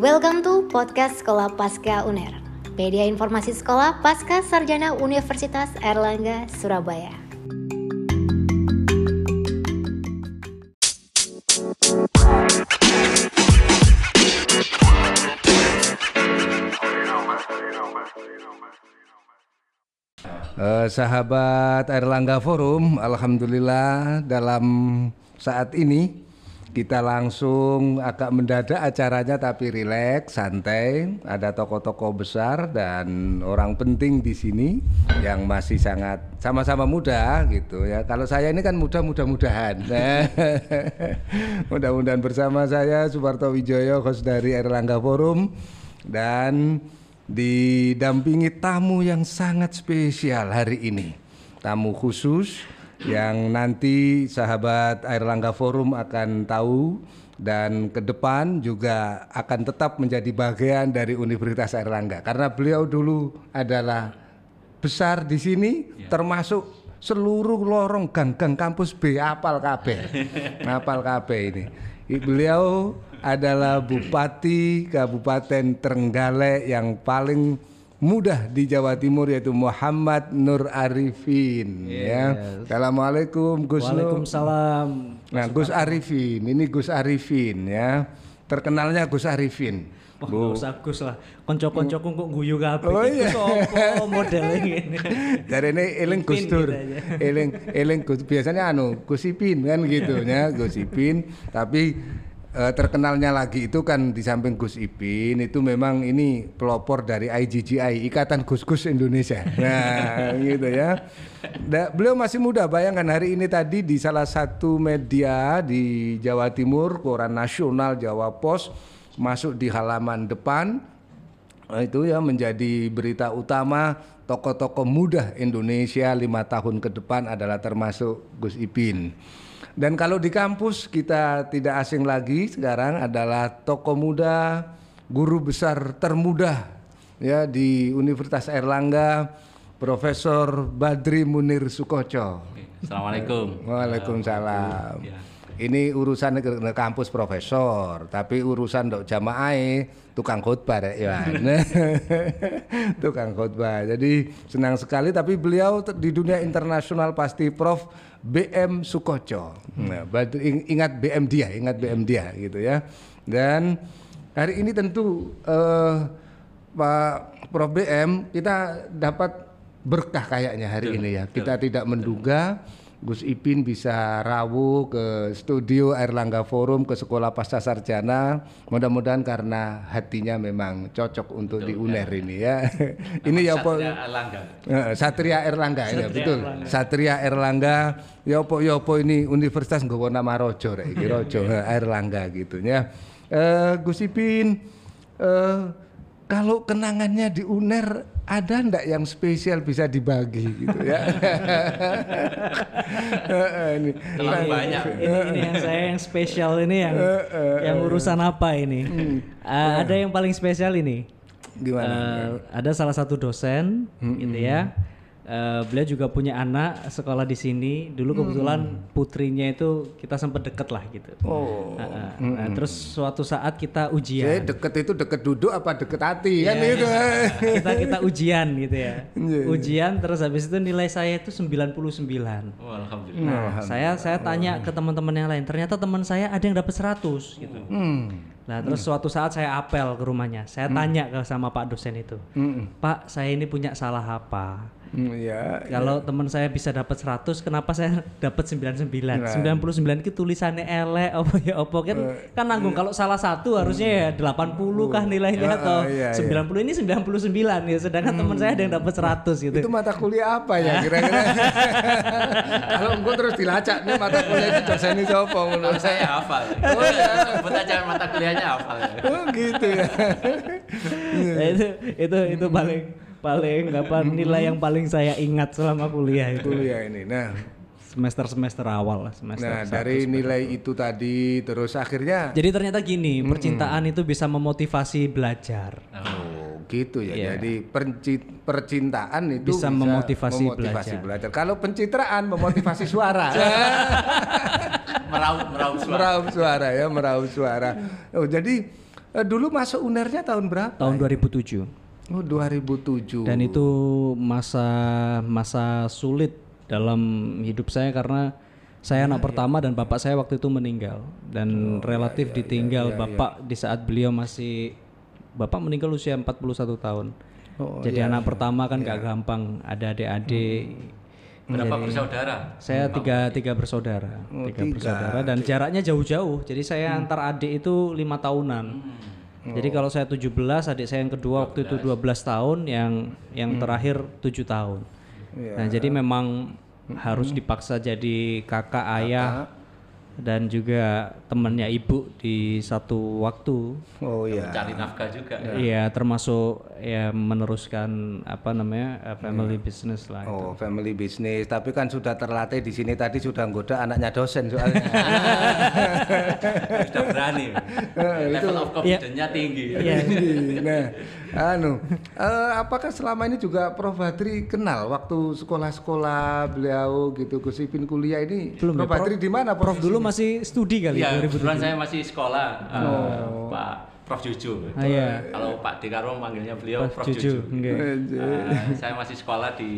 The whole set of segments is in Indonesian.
Welcome to podcast Sekolah Pasca UNER. Media informasi sekolah Pasca Sarjana Universitas Erlangga, Surabaya. Eh, sahabat Erlangga Forum, alhamdulillah dalam saat ini kita langsung agak mendadak acaranya tapi rileks, santai. Ada tokoh-tokoh besar dan orang penting di sini yang masih sangat sama-sama muda gitu ya. Kalau saya ini kan muda mudah-mudahan. Mudah-mudahan bersama saya Suparto Wijoyo host dari Erlangga Forum dan didampingi tamu yang sangat spesial hari ini. Tamu khusus yang nanti sahabat Air Langga Forum akan tahu dan ke depan juga akan tetap menjadi bagian dari Universitas Airlangga karena beliau dulu adalah besar di sini termasuk seluruh lorong gang-gang kampus B apal kabeh. apal kabeh ini. Beliau adalah Bupati Kabupaten Trenggalek yang paling mudah di Jawa Timur yaitu Muhammad Nur Arifin ya. Assalamualaikum Gus Nur. Waalaikumsalam. Nah, Gus Arifin, ini Gus Arifin ya. Terkenalnya Gus Arifin. Wah, nggak usah Gus lah. Konco-koncoku kok guyu kabeh. Oh, iya. Sopo model ini? Dari ini eling Gus Dur, eling eling Gus biasanya anu Gus Ipin kan gitu ya, Gus Ipin. Tapi eh, terkenalnya lagi itu kan di samping Gus Ipin itu memang ini pelopor dari IGGI Ikatan Gus-Gus Indonesia. Nah gitu ya. Da- beliau masih muda, bayangkan hari ini tadi di salah satu media di Jawa Timur, koran nasional Jawa Pos masuk di halaman depan Nah, itu ya menjadi berita utama tokoh-tokoh muda Indonesia lima tahun ke depan adalah termasuk Gus Ipin. Dan kalau di kampus kita tidak asing lagi sekarang adalah tokoh muda, guru besar termuda ya di Universitas Erlangga, Profesor Badri Munir Sukoco. Assalamualaikum. Waalaikumsalam. Ya. Ini urusan ke ke kampus profesor, tapi urusan dok jamaah tukang khotbah ya. tukang khotbah. Jadi senang sekali tapi beliau di dunia internasional pasti Prof BM Sukoco. Nah, ingat BM dia, ingat BM dia gitu ya. Dan hari ini tentu eh, Pak Prof BM kita dapat berkah kayaknya hari ini ya. Kita tidak menduga Gus Ipin bisa rawuh ke studio Erlangga Forum ke Sekolah Pasca Sarjana. Mudah-mudahan karena hatinya memang cocok untuk di UNER ini ya. ini ya Satria Erlangga. Eh, Satria Erlangga ya betul. Satria Erlangga. Ya opo ya opo ini universitas nggawa nama rojo rek iki rojo Erlangga gitu ya. Eh Gus Ipin eh kalau kenangannya di UNER ada ndak yang spesial bisa dibagi gitu ya. Ini. Terlalu banyak. ini, ini yang saya yang spesial ini yang yang urusan apa ini? Eh, ada yang paling spesial ini. Gimana? Eh, ada salah satu dosen gitu ya. Eh, beliau juga punya anak sekolah di sini. Dulu kebetulan putrinya itu kita sempat deket lah gitu. Oh. Heeh. Nah, terus suatu saat kita Jadi ujian. deket itu deket duduk apa deket hati kan Iya, itu. kita kita ujian gitu ya. Iya. Ujian terus habis itu nilai saya itu 99. Oh, alhamdulillah. Nah, saya saya tanya ke teman-teman yang lain, ternyata teman saya ada yang dapat 100 gitu. Hmm. Nah, terus suatu saat saya apel ke rumahnya. Saya tanya ke sama Pak dosen itu. Hmm. Pak, saya ini punya salah apa? Hmm, ya. Kalau teman saya bisa dapat 100, kenapa saya dapat 99? Nah. 99 itu tulisannya elek apa ya apa kan kan nanggung kalau salah satu harusnya ya 80 kah nilainya Ah, atau ah, iya, iya. 90 ini 99 ya sedangkan teman saya ada yang dapat 100 gitu. Itu mata kuliah apa ya kira-kira? Kalau engko terus dilacak nih mata kuliah itu dosen ini siapa ngono. Kalau saya hafal. Oh ya. Sebut aja mata kuliahnya hafal. Oh gitu ya. Nah, itu itu itu paling paling apa nilai yang paling saya ingat selama kuliah itu Kuliah ini. Nah, semester semester awal lah semester nah satu, dari semester nilai itu tadi terus akhirnya Jadi ternyata gini, percintaan itu bisa memotivasi belajar. Oh, gitu ya. Iya. Jadi perci- percintaan itu Bisa memotivasi belajar. belajar. Kalau pencitraan memotivasi suara. Meraup meraup suara. meraup suara ya, meraup suara. Oh, jadi Eh, dulu masuk unernya tahun berapa? tahun 2007 Oh 2007. dan itu masa masa sulit dalam hidup saya karena saya anak pertama dan bapak saya waktu itu meninggal dan relatif ditinggal bapak di saat beliau masih bapak meninggal usia 41 tahun. Jadi anak pertama kan gak gampang ada adik-adik. Berapa bersaudara? Saya tiga tiga bersaudara, tiga, bersaudara dan jaraknya jauh-jauh. Jadi saya antar adik itu lima tahunan. Jadi kalau saya 17, adik saya yang kedua waktu itu 12 tahun, yang yang terakhir tujuh tahun. Nah jadi memang harus dipaksa jadi kakak. ayah dan juga temannya ibu di satu waktu. Oh iya. Cari nafkah juga. Iya termasuk ya meneruskan apa namanya uh, family business lah. Oh, family business. Tapi kan sudah terlatih di sini tadi sudah nggoda anaknya dosen soalnya. Sudah berani. Level of confidence-nya tinggi. nah, anu, eh, apakah selama ini juga Prof Badri kenal waktu sekolah-sekolah beliau gitu Gus Ipin kuliah ini? Belum ya, Prof Badri di mana? Prof dulu masih studi kali Iya, ya 2007. kebetulan saya masih sekolah. eh, Pak Prof Juju. Ah, iya. Kalau Pak Dekarwo manggilnya beliau Prof, Jujur, Juju. enggak. Eh, saya masih sekolah di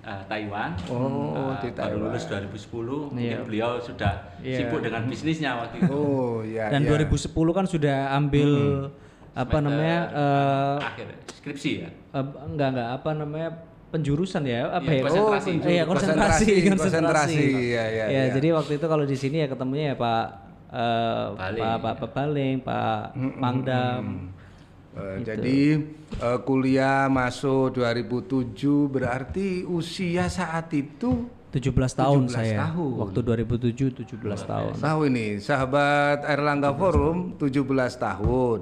eh, Taiwan. Oh, Eh, di baru Taiwan. lulus 2010. Mungkin Iya. beliau sudah Iya. sibuk dengan bisnisnya waktu itu. Oh, ya. Dan ya. 2010 kan sudah ambil apa namanya eh akhir skripsi ya. eh, enggak enggak apa namanya penjurusan ya apa Iya, ya konsentrasi. Oh, iya konsentrasi Konsentrasi, konsentrasi, iya, iya, ya iya. jadi waktu itu kalau di sini ya ketemunya ya Pak eh, Baling. Pak Pak Pak Baling Pak Pangdam Eh, Gitu. Jadi eh, kuliah masuk 2007 berarti usia saat itu 17 tahun 17 saya tahun. waktu 2007 17 tahun tahu ini sahabat Erlangga Forum 17 tahun.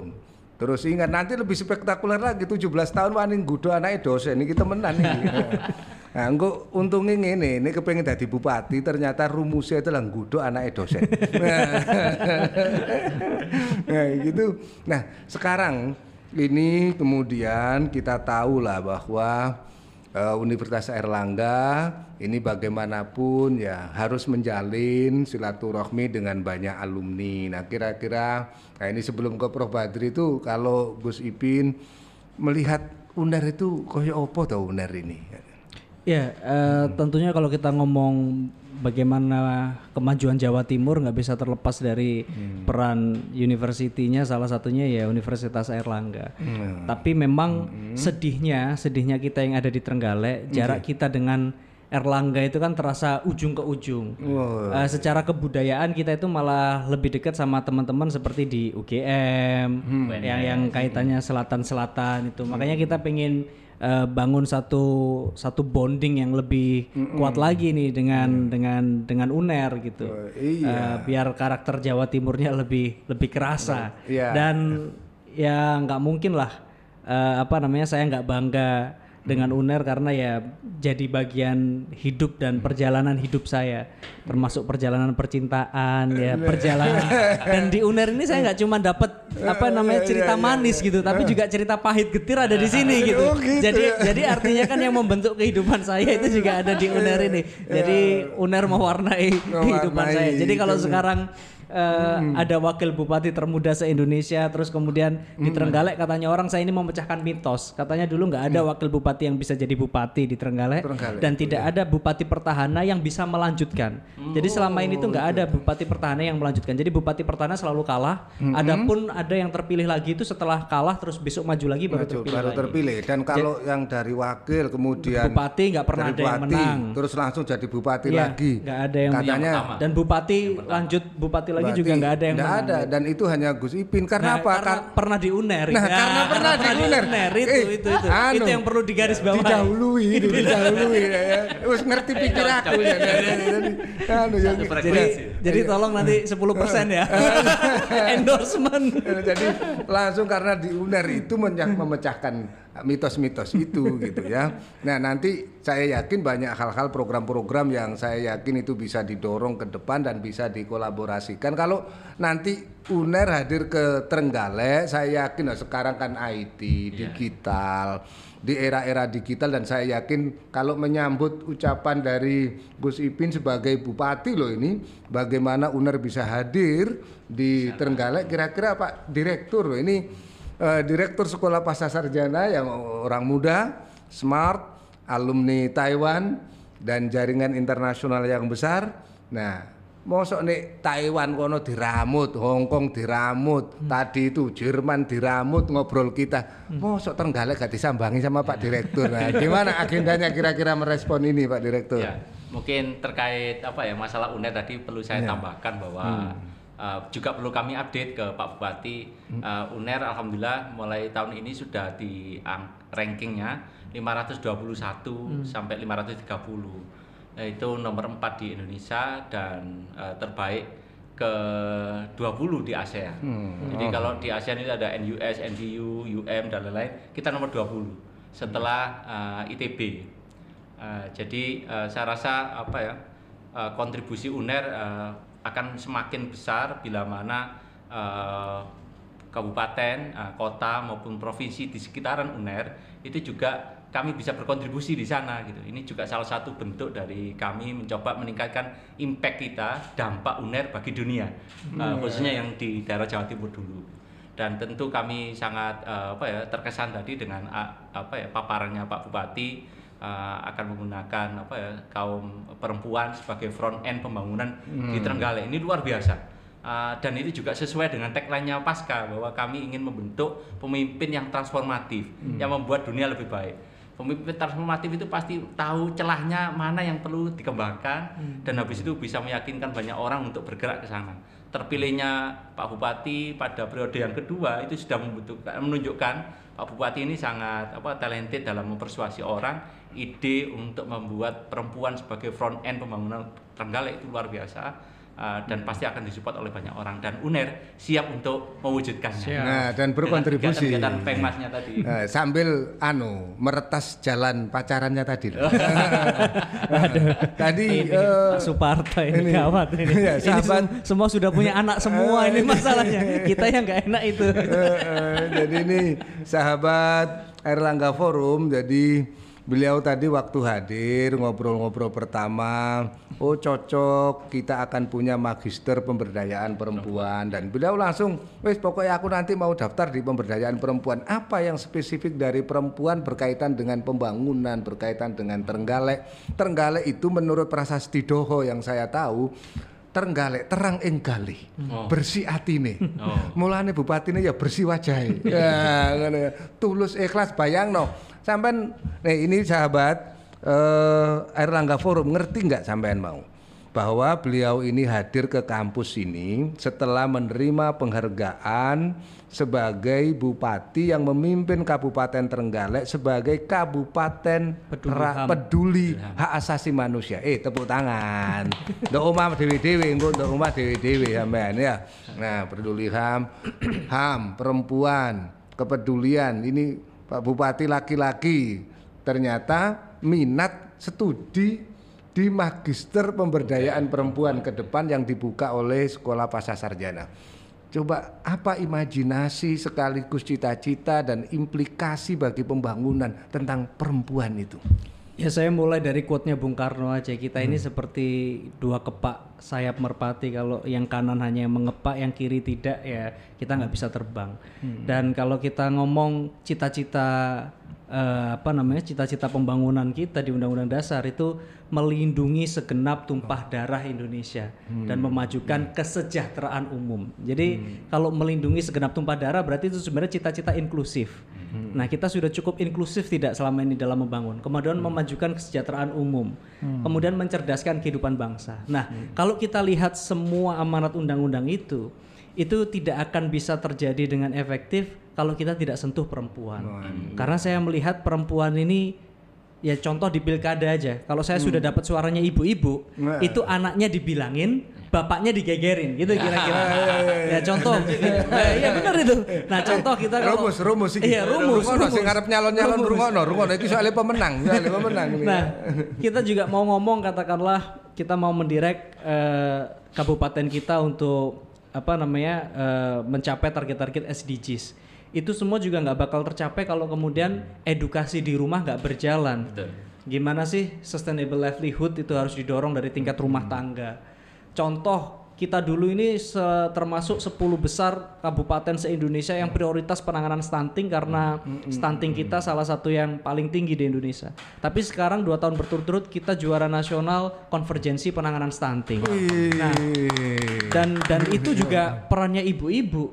Terus ingat nanti lebih spektakuler lagi 17 tahun wani gudo anaknya dosen ini kita menang nih. Nah, engko untungnya ngene, ini kepengen jadi bupati ternyata rumusnya itu lah gudo anaknya dosen. nah, gitu. Nah, sekarang ini kemudian kita tahu lah bahwa eh, Universitas Erlangga ini bagaimanapun ya harus menjalin silaturahmi dengan banyak alumni. Nah kira-kira nah ini sebelum ke Prof Badri itu kalau Gus Ipin melihat UNER itu koyo opo tau UNER ini? Ya, eh, tentunya kalau kita ngomong bagaimana kemajuan Jawa Timur nggak bisa terlepas dari peran universitinya salah satunya ya Universitas Airlangga. Tapi memang sedihnya, sedihnya kita yang ada di Trenggalek, jarak kita dengan Erlangga itu kan terasa ujung ke ujung. Eh, secara kebudayaan kita itu malah lebih dekat sama teman-teman seperti di UGM yang yang kaitannya selatan-selatan itu. Makanya kita pengen eh, bangun satu satu bonding yang lebih kuat lagi nih dengan dengan dengan UNER gitu. Oh, iya. Eh, biar karakter Jawa Timurnya lebih lebih kerasa. Iya. Dan ya nggak mungkin lah eh, apa namanya saya nggak bangga dengan UNER karena ya jadi bagian hidup dan perjalanan hidup saya. Termasuk perjalanan percintaan ya perjalanan dan di UNER ini saya nggak cuma dapat apa namanya cerita manis gitu tapi juga cerita pahit getir ada di sini gitu. Oh, gitu jadi jadi artinya kan yang membentuk kehidupan saya itu juga ada di UNER ini. jadi UNER mewarnai kehidupan saya. Jadi kalau itu. Eh, ada wakil bupati termuda se Indonesia terus kemudian di Trenggalek katanya orang saya ini memecahkan mitos. Katanya dulu nggak ada wakil bupati yang bisa jadi bupati di Trenggalek, Trenggalek, dan tidak ada bupati pertahanan yang bisa melanjutkan. Jadi selama ini tuh nggak ada bupati pertahanan yang melanjutkan. Jadi bupati pertahanan selalu kalah. Adapun ada yang terpilih lagi itu setelah kalah terus besok maju lagi baru Maju, terpilih baru lagi. terpilih. Dan kalau yang dari wakil kemudian Bupati nggak pernah dari ada yang bupati, menang. terus langsung jadi bupati Iya, lagi. nggak ada yang katanya pertama. dan bupati lanjut bupati lagi Bupati juga nggak ada yang nggak menang. ada dan itu hanya Gus Ipin karena Nah, apa Karena Kar- pernah di UNER. Nah, Ya, karena pernah di UNER. Itu, Eh, itu, itu, anu, itu yang perlu digaris bawahi. didahului itu didahului ya, ya. Wis ngerti pikir aku ya. Anu ya. Jadi, Frekuensi. jadi tolong nanti 10% ya. Endorsement. Jadi langsung karena di UNER itu memecahkan mitos-mitos itu gitu ya. Nah nanti saya yakin banyak hal-hal program-program yang saya yakin itu bisa didorong ke depan dan bisa dikolaborasikan. Kalau nanti UNER hadir ke Trenggalek, saya yakin nah, sekarang kan IT, digital, di era-era digital dan saya yakin kalau menyambut ucapan dari Gus Ipin sebagai bupati loh ini, bagaimana UNER bisa hadir di Trenggalek, kira-kira Pak Direktur loh ini eh, Direktur Sekolah Pasca Sarjana yang orang muda, smart, alumni Taiwan dan jaringan internasional yang besar. Nah, mosok nih Taiwan kono diramut, Hong Kong diramut, tadi itu Jerman diramut ngobrol kita. Mosok Trenggalek gak disambangi sama Pak Direktur. Nah, gimana agendanya kira-kira merespon ini Pak Direktur? Ya, mungkin terkait apa ya masalah UNER tadi perlu saya Ya. tambahkan bahwa uh, juga perlu kami update ke Pak Bupati. Uh, UNER alhamdulillah mulai tahun ini sudah di rankingnya 521 sampai 530 Nah, itu nomor 4 di Indonesia dan uh, terbaik ke 20 di ASEAN. Jadi kalau di ASEAN itu ada NUS, NDU, UM dan lain-lain, kita nomor 20 setelah uh, ITB. Uh, jadi uh, saya rasa apa ya uh, kontribusi UNER uh, akan semakin besar bila mana uh, kabupaten, uh, kota maupun provinsi di sekitaran UNER itu juga kami bisa berkontribusi di sana gitu. Ini juga salah satu bentuk dari kami mencoba meningkatkan impact kita, dampak UNER bagi dunia, uh, khususnya yang di daerah Jawa Timur dulu. Dan tentu kami sangat uh, apa ya terkesan tadi dengan uh, apa ya paparannya Pak Bupati uh, akan menggunakan apa ya kaum perempuan sebagai front end pembangunan di Trenggalek ini luar biasa. Uh, dan itu juga sesuai dengan tagline-nya Pasca bahwa kami ingin membentuk pemimpin yang transformatif yang membuat dunia lebih baik. Pemimpin transformatif itu pasti tahu celahnya mana yang perlu dikembangkan dan habis itu bisa meyakinkan banyak orang untuk bergerak ke sana. Terpilihnya Pak Bupati pada periode yang kedua itu sudah membutuhkan menunjukkan Pak Bupati ini sangat apa talented dalam mempersuasi orang ide untuk membuat perempuan sebagai front end pembangunan Trenggalek itu luar biasa uh, dan pasti akan disupport oleh banyak orang dan UNER siap untuk mewujudkannya. Nah, dan berkontribusi. kegiatan-kegiatan Pengmasnya tadi. Nah, sambil anu meretas jalan pacarannya tadi tadi eh, Pak Suparto ini, gawat ini. Ini sahabat. sem- semua sudah punya anak semua ini masalahnya. Kita yang nggak enak itu. jadi ini sahabat Erlangga Forum jadi beliau tadi waktu hadir ngobrol-ngobrol pertama oh cocok kita akan punya magister pemberdayaan perempuan. Dan beliau langsung wes pokoknya aku nanti mau daftar di pemberdayaan perempuan. Apa yang spesifik dari perempuan berkaitan dengan pembangunan berkaitan dengan Trenggalek? Trenggalek itu menurut Prasasti Doho yang saya tahu Trenggalek terang enggali Oh. bersih atine. Oh. mulane bupatine ya bersih wajahe. Ya ngono ya. Tulus ikhlas bayangno sampean nih ini sahabat eh Erlangga Forum ngerti nggak sampean mau bahwa beliau ini hadir ke kampus ini setelah menerima penghargaan sebagai bupati yang memimpin Kabupaten Trenggalek sebagai Kabupaten Peduli Ra- peduli hak asasi manusia. Eh tepuk tangan. Ndok omah dewe-dewe engko ndok omah dewe-dewe sampean ya. Nah, peduli HAM, HAM perempuan, kepedulian ini Bupati laki-laki ternyata minat studi di Magister Pemberdayaan Perempuan ke depan yang dibuka oleh Sekolah Pasca Sarjana. Coba apa imajinasi sekaligus cita-cita dan implikasi bagi pembangunan tentang perempuan itu? Ya saya mulai dari quote-nya Bung Karno aja. Kita ini seperti dua kepak sayap merpati. Kalau yang kanan hanya mengepak, yang kiri tidak ya kita nggak bisa terbang. Dan kalau kita ngomong cita-cita eh, apa namanya cita-cita pembangunan kita di Undang-Undang Dasar itu melindungi segenap tumpah darah Indonesia dan memajukan kesejahteraan umum. Jadi kalau melindungi segenap tumpah darah berarti itu sebenarnya cita-cita inklusif. Nah kita sudah cukup inklusif tidak selama ini dalam membangun. Kemudian memajukan kesejahteraan umum. Kemudian mencerdaskan kehidupan bangsa. Nah kalau kita lihat semua amanat undang-undang itu itu tidak akan bisa terjadi dengan efektif kalau kita tidak sentuh perempuan. Karena saya melihat perempuan ini ya contoh di pilkada aja. Kalau saya sudah dapat suaranya ibu-ibu, Nah. itu anaknya dibilangin, bapaknya digegerin gitu kira-kira. ya contoh. Nah, iya benar itu. Nah contoh kita kalau rumus rumus iki. Iya rumus. Rungono sing rumus. arep nyalon-nyalon Rumus. rungono, rungono iki soalnya pemenang, soalnya pemenang. Nah, kita juga mau ngomong katakanlah kita mau mendirect eh, kabupaten kita untuk apa namanya eh, mencapai target-target SDGs. Itu semua juga nggak bakal tercapai kalau kemudian edukasi di rumah nggak berjalan. Betul. Gimana sih sustainable livelihood itu harus didorong dari tingkat rumah tangga. Contoh kita dulu ini se- termasuk 10 besar kabupaten se-Indonesia yang prioritas penanganan stunting karena stunting kita salah satu yang paling tinggi di Indonesia. Tapi sekarang dua tahun berturut-turut kita juara nasional konvergensi penanganan stunting. Nah, dan dan itu juga perannya ibu-ibu.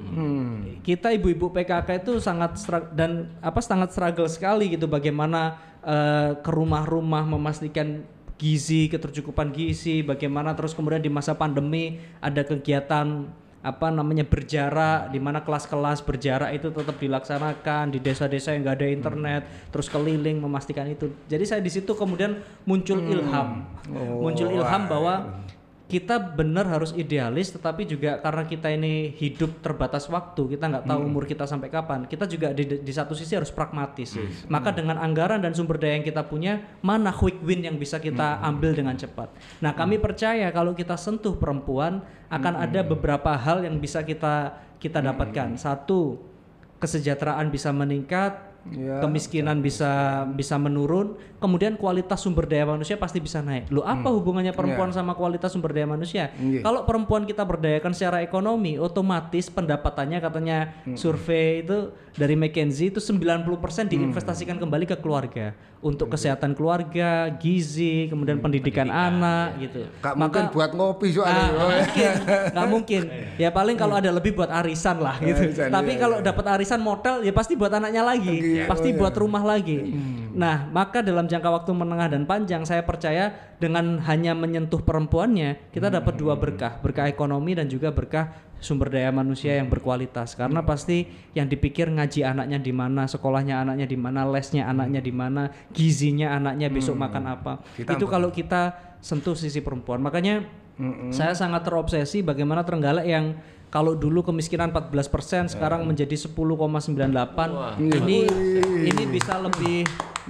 Kita ibu-ibu PKK itu sangat dan apa sangat struggle sekali gitu bagaimana eh, ke rumah-rumah memastikan gizi, ketercukupan gizi, bagaimana terus kemudian di masa pandemi ada kegiatan apa namanya berjarak di mana kelas-kelas berjarak itu tetap dilaksanakan di desa-desa yang nggak ada internet terus keliling memastikan itu. Jadi saya di situ kemudian muncul ilham. Muncul ilham bahwa kita benar harus idealis tetapi juga karena kita ini hidup terbatas waktu kita nggak tahu umur kita sampai kapan kita juga di, di satu sisi harus pragmatis. Maka dengan anggaran dan sumber daya yang kita punya mana quick win yang bisa kita ambil dengan cepat? Nah kami percaya kalau kita sentuh perempuan akan ada beberapa hal yang bisa kita kita dapatkan. Satu kesejahteraan bisa meningkat Ya, kemiskinan bisa bisa menurun, kemudian kualitas sumber daya manusia pasti bisa naik. Lo apa hubungannya perempuan sama kualitas sumber daya manusia? Iya. Kalau perempuan kita berdayakan secara ekonomi, otomatis pendapatannya katanya survei itu dari McKinsey itu 90% diinvestasikan kembali ke keluarga. Untuk kesehatan keluarga, gizi, kemudian pendidikan, anak gitu. Gak mungkin buat ngopi soalnya. Ah, nggak mungkin, nggak mungkin. Ya paling kalau ada lebih buat arisan lah gitu. Arisan, Tapi iya, kalau dapat arisan modal ya pasti buat anaknya lagi, Iya, pasti oh, buat rumah lagi. Nah, maka dalam jangka waktu menengah dan panjang saya percaya dengan hanya menyentuh perempuannya kita dapat dua berkah, berkah ekonomi dan juga berkah sumber daya manusia yang berkualitas. Karena pasti yang dipikir ngaji anaknya di mana, sekolahnya anaknya di mana, lesnya anaknya di mana, gizinya anaknya besok makan apa. Itu kalau kita sentuh sisi perempuan. Makanya saya sangat terobsesi bagaimana Trenggalek yang kalau dulu kemiskinan 14% sekarang menjadi 10,98. Ini ini bisa lebih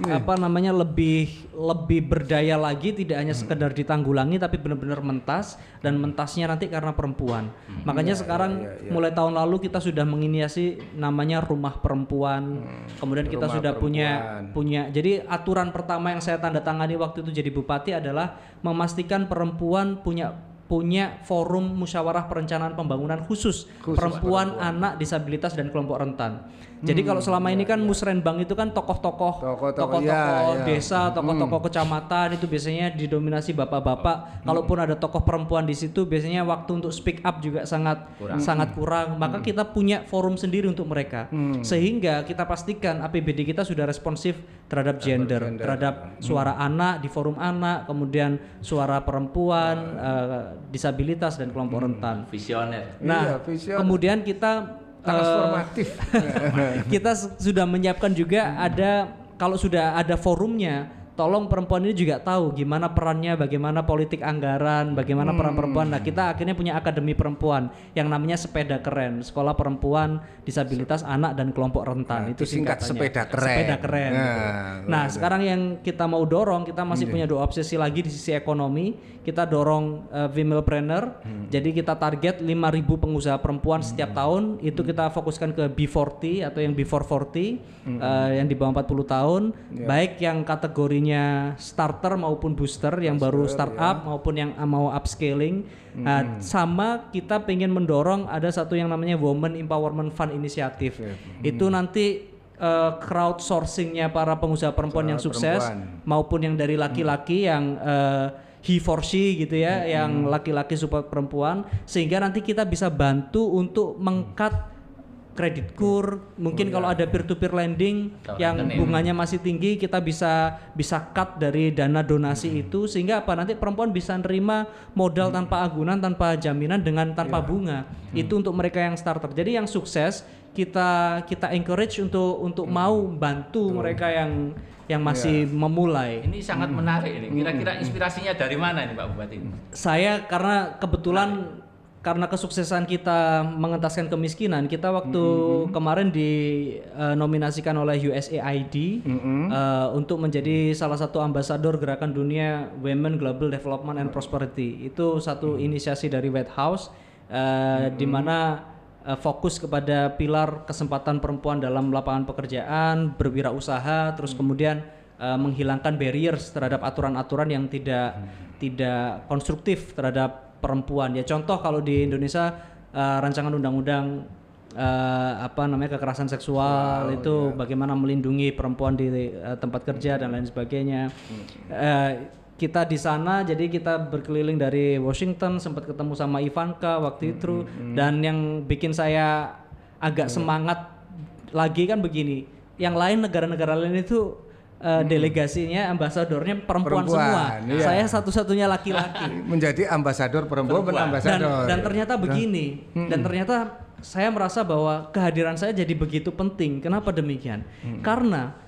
apa namanya lebih lebih berdaya lagi tidak hanya sekedar ditanggulangi tapi benar-benar mentas dan mentasnya nanti karena perempuan. Makanya sekarang mulai tahun lalu kita sudah menginisiasi namanya rumah perempuan. Kemudian kita Rumah sudah punya perempuan. punya. Jadi aturan pertama yang saya tanda tangani waktu itu jadi bupati adalah memastikan perempuan punya punya forum musyawarah perencanaan pembangunan khusus, perempuan, anak, disabilitas dan kelompok rentan. Jadi kalau selama ini kan Musrenbang itu kan tokoh-tokoh Tokoh-tokoh, iya, iya. desa, tokoh-tokoh kecamatan itu biasanya didominasi bapak-bapak. Kalaupun ada tokoh perempuan di situ biasanya waktu untuk speak up juga sangat sangat kurang. Maka kita punya forum sendiri untuk mereka. Sehingga kita pastikan APBD kita sudah responsif terhadap gender, terhadap suara anak di forum anak, kemudian suara perempuan, eh, disabilitas dan kelompok rentan. Visioner. Nah, Iya, visioner. kemudian kita eh, Transformatif. kita s- sudah menyiapkan juga ada kalau sudah ada forumnya tolong perempuan ini juga tahu gimana perannya bagaimana politik anggaran bagaimana peran perempuan nah kita akhirnya punya akademi perempuan yang namanya sepeda keren sekolah perempuan disabilitas anak dan kelompok rentan. Itu disingkat singkatannya. sepeda keren. sepeda keren Nah, gitu. nah sekarang yang kita mau dorong kita masih punya dua obsesi lagi di sisi ekonomi. Kita dorong uh, female planner jadi kita target 5000 pengusaha perempuan setiap tahun. Itu kita fokuskan ke B40 atau yang before 40 uh, yang di bawah 40 tahun. Baik yang kategorinya starter maupun booster yang baru startup maupun yang uh, mau upscaling. Nah, sama kita pengen mendorong ada satu yang namanya Women Empowerment Fund Initiative. Itu nanti uh, crowdsourcingnya para pengusaha perempuan yang sukses perempuan. maupun yang dari laki-laki yang uh, he for she gitu ya, yang laki-laki support perempuan. Sehingga nanti kita bisa bantu untuk mengkat kredit kur, mungkin kalau ada peer to peer lending Atau yang rekening. bunganya masih tinggi, kita bisa bisa cut dari dana donasi itu sehingga apa nanti perempuan bisa nerima modal tanpa agunan, tanpa jaminan dengan tanpa bunga. Itu untuk mereka yang starter. Jadi yang sukses kita kita encourage untuk untuk mau bantu mereka yang yang masih memulai. Ini sangat menarik ini. Kira-kira inspirasinya dari mana ini Pak Bupati? Saya karena kebetulan karena kesuksesan kita mengentaskan kemiskinan, kita waktu kemarin dinominasikan oleh USAID eh, untuk menjadi salah satu ambasador gerakan dunia Women Global Development and Prosperity. Itu satu inisiasi dari White House eh, di mana eh, fokus kepada pilar kesempatan perempuan dalam lapangan pekerjaan, berwirausaha, terus kemudian eh, menghilangkan barriers terhadap aturan-aturan yang tidak tidak konstruktif terhadap perempuan. Ya contoh kalau di Indonesia eh, rancangan undang-undang eh, apa namanya kekerasan seksual itu bagaimana melindungi perempuan di eh, tempat kerja dan lain sebagainya. Eh, kita di sana jadi kita berkeliling dari Washington sempat ketemu sama Ivanka waktu itu dan yang bikin saya agak semangat lagi kan begini. Yang lain negara-negara lain itu eh, delegasinya ambasadornya perempuan, semua. Perempuan, iya. Saya satu-satunya laki-laki. menjadi ambasador perempuan, Perempuan. dan ambasador. dan ternyata begini. Dan ternyata saya merasa bahwa kehadiran saya jadi begitu penting. Kenapa demikian? Karena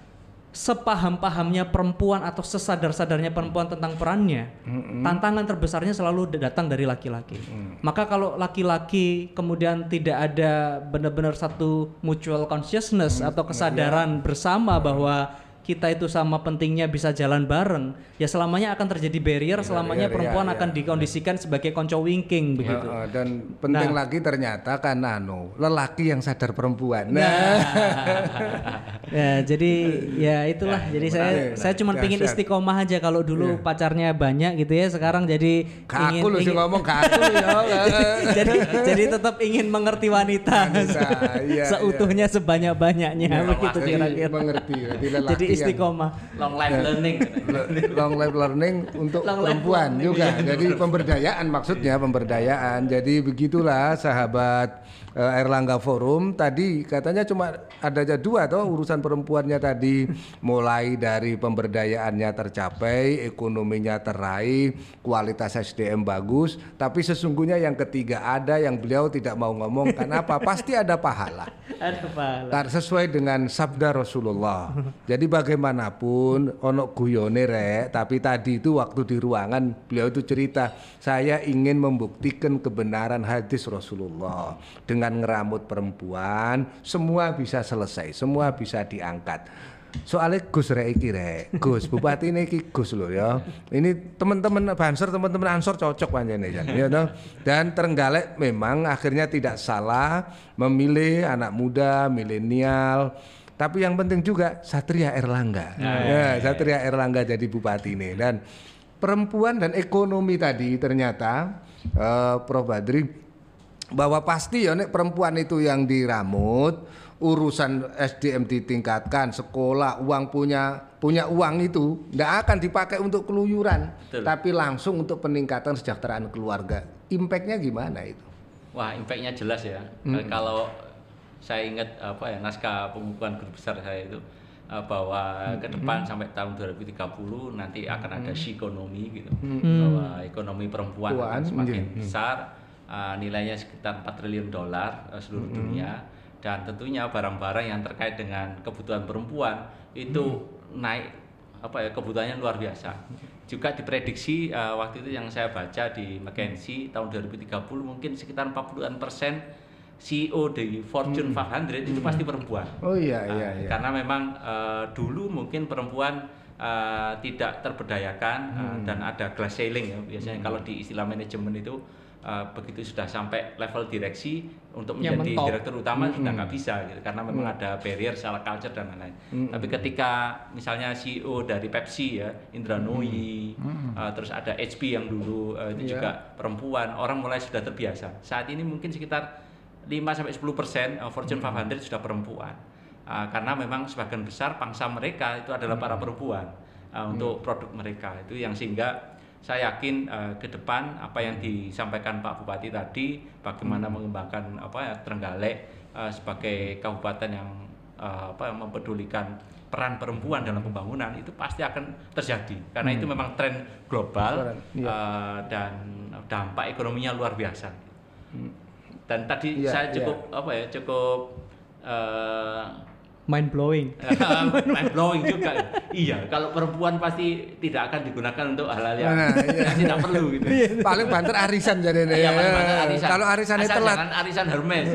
sepaham-pahamnya perempuan atau sesadar-sadarnya perempuan tentang perannya, tantangan terbesarnya selalu datang dari laki-laki. Maka kalau laki-laki kemudian tidak ada benar-benar satu mutual consciousness atau kesadaran bersama bahwa kita itu sama pentingnya bisa jalan bareng, ya selamanya akan terjadi barrier, selamanya barrier, perempuan ya, akan ya. dikondisikan sebagai konco winking begitu. Heeh, dan penting Nah. lagi ternyata kan anu lelaki yang sadar perempuan. Nah, ya jadi ya itulah. jadi saya menarik, saya cuma pingin istiqomah aja kalau dulu pacarnya banyak gitu ya. Sekarang jadi Ke ingin, aku lu sih ingin- ngomong ke aku lu ya. jadi jadi tetap ingin mengerti wanita, Wanita, iya, seutuhnya sebanyak banyaknya Ya, begitu kira-kira. mengerti. Jadi lelaki Jadi yang- istiqomah. Long life learning. Long life learning untuk Long perempuan learning, juga. iya. Jadi pemberdayaan maksudnya pemberdayaan. Jadi begitulah sahabat eh, Erlangga Forum tadi katanya cuma ada aja dua toh urusan perempuannya tadi mulai dari pemberdayaannya tercapai, ekonominya teraih, kualitas SDM bagus, tapi sesungguhnya yang ketiga ada yang beliau tidak mau ngomong kenapa? Pasti ada pahala. Aduh, pahala. Tar sesuai dengan sabda Rasulullah. Jadi bagaimanapun ono guyone rek, tapi tadi itu waktu di ruangan beliau itu cerita, saya ingin membuktikan kebenaran hadis Rasulullah. Dengan ngeramut perempuan, semua bisa selesai, semua bisa diangkat. Soalnya Gus rek iki rek, Gus Bupati ini iki Gus loh ya. Ini teman-teman Banser, teman-teman Ansor cocok panjangnya Jan, ya toh. Dan Trenggalek memang akhirnya tidak salah memilih anak muda, milenial. Tapi yang penting juga Satria Erlangga. Ya, Satria Erlangga jadi bupati ini dan perempuan dan ekonomi tadi ternyata eh, Prof Badri bahwa pasti ya nek perempuan itu yang diramut urusan SDM ditingkatkan sekolah uang punya punya uang itu tidak akan dipakai untuk keluyuran Betul. tapi langsung untuk peningkatan kesejahteraan keluarga impactnya gimana itu Wah, impactnya jelas ya. Eh, Kalau saya ingat apa ya naskah pembukuan guru besar saya itu eh, bahwa ke depan sampai tahun 2030 nanti akan ada shikonomi gitu. Bahwa ekonomi perempuan akan Perempuan, semakin iya. besar, eh, nilainya sekitar 4 triliun dolar eh, seluruh dunia. Dan tentunya barang-barang yang terkait dengan kebutuhan perempuan itu naik apa ya kebutuhannya luar biasa. Juga diprediksi eh, waktu itu yang saya baca di McKinsey tahun 2030 mungkin sekitar 40-an persen CEO di Fortune 500 itu pasti perempuan. oh iya Nah, iya iya. Karena memang eh, dulu mungkin perempuan eh, tidak terberdayakan Hmm. dan ada glass ceiling ya biasanya kalau di istilah manajemen itu eh, begitu sudah sampai level direksi untuk menjadi mentok. direktur utama sudah Hmm. nggak bisa gitu karena memang ada barrier salah culture dan lain-lain. Tapi ketika misalnya CEO dari Pepsi ya Indra Nooyi, eh, terus ada HP yang dulu eh, itu Hmm. Iya. juga perempuan, orang mulai sudah terbiasa. Saat ini mungkin sekitar 5 sampai 10 persen eh, Fortune Hmm. 500 sudah perempuan. Ah, karena memang sebagian besar pangsa mereka itu adalah para perempuan ah, untuk produk mereka itu yang sehingga saya yakin eh, ke depan apa yang disampaikan Pak Bupati tadi bagaimana mengembangkan apa ya Trenggalek eh, sebagai kabupaten yang eh, apa mempedulikan peran perempuan dalam pembangunan itu pasti akan terjadi. Karena itu memang tren global eh, dan dampak ekonominya luar biasa. Dan tadi Iya, saya iya. cukup apa ya cukup eh, Mind blowing. mind blowing juga. iya, kalau perempuan pasti tidak akan digunakan untuk hal-hal yang, Nah, iya. yang tidak perlu gitu. Paling banter arisan jadi nih. Iya, paling banter arisan. Kalau arisannya Asal telat, jangan arisan Hermes.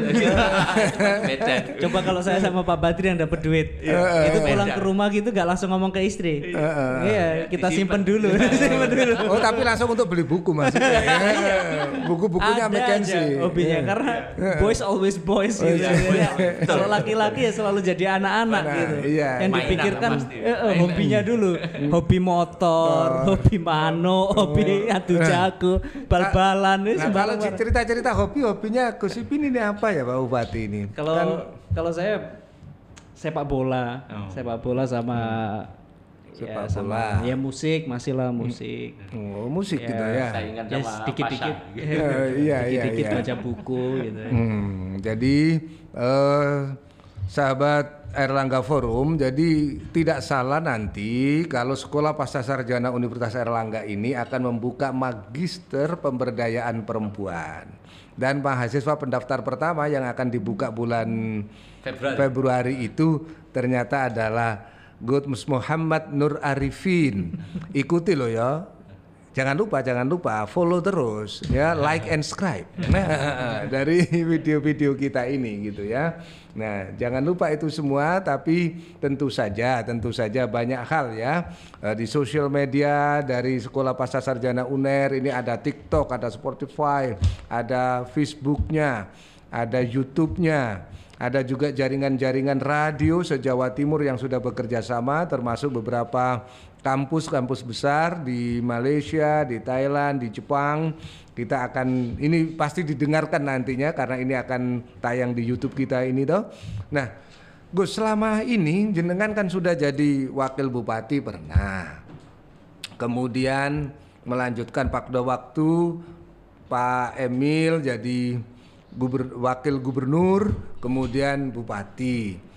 Beda. Coba kalau saya sama Pak Badri yang dapat duit, itu pulang ke rumah gitu nggak langsung ngomong ke istri. Heeh. Iya, kita simpen dulu, simpen dulu. Oh tapi langsung untuk beli buku maksudnya. Buku-bukunya Mackenzie. hobinya Iya. karena boys always boys gitu. iya. Kalau laki-laki ya selalu jadi anak-anak Nah, gitu. iya. Yang Mainan dipikirkan pasti. eh, eh, hobinya dulu, hobi motor, hobi mano, hobi adu jago, bal-balan itu Nah kalau sembarang. cerita-cerita hobi-hobinya Gus Ipin ini apa ya Pak Bupati ini? Kalau Kan, kalau saya sepak bola, Oh. sepak bola sama Sepak ya, sama bola. ya musik masih lah musik. oh, musik gitu ya. Saingan Ya sama dikit-dikit, Pasha, gitu. Eh, iya iya dikit-dikit iya. baca buku gitu. Hmm, jadi eh, sahabat Erlangga Forum, jadi tidak salah nanti kalau Sekolah Pasca Sarjana Universitas Erlangga ini akan membuka magister pemberdayaan perempuan. Dan mahasiswa pendaftar pertama yang akan dibuka bulan Februari. Februari itu ternyata adalah Gus Muhammad Nur Arifin. Ikuti loh ya. Jangan lupa, jangan lupa follow terus ya, like and subscribe. Nah, dari video-video kita ini gitu ya. Nah, jangan lupa itu semua tapi tentu saja, tentu saja banyak hal ya. Eh, Di sosial media dari Sekolah Pasca Sarjana UNER ini ada TikTok, ada Spotify, ada Facebooknya, ada YouTube-nya. Ada juga jaringan-jaringan radio se-Jawa Timur yang sudah bekerja sama termasuk beberapa kampus-kampus besar di Malaysia, di Thailand, di Jepang. Kita akan ini pasti didengarkan nantinya karena ini akan tayang di YouTube kita ini toh. Nah, Gus selama ini jenengan kan sudah jadi wakil bupati pernah. Kemudian melanjutkan pada waktu Pak Emil jadi guber- wakil gubernur, kemudian bupati.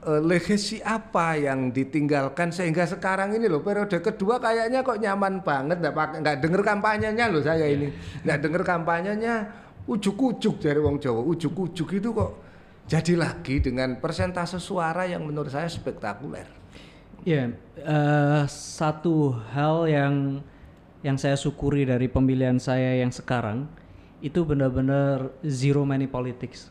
Eh, legacy apa yang ditinggalkan sehingga sekarang ini loh? Periode kedua kayaknya kok nyaman banget nggak pakai nggak denger kampanyenya loh saya ini. Nggak denger kampanyenya ujuk-ujuk dari wong Jawa. Ujuk-ujuk itu kok jadi lagi dengan persentase suara yang menurut saya spektakuler. Ya, eh, satu hal yang yang saya syukuri dari pemilihan saya yang sekarang itu benar-benar zero money politics.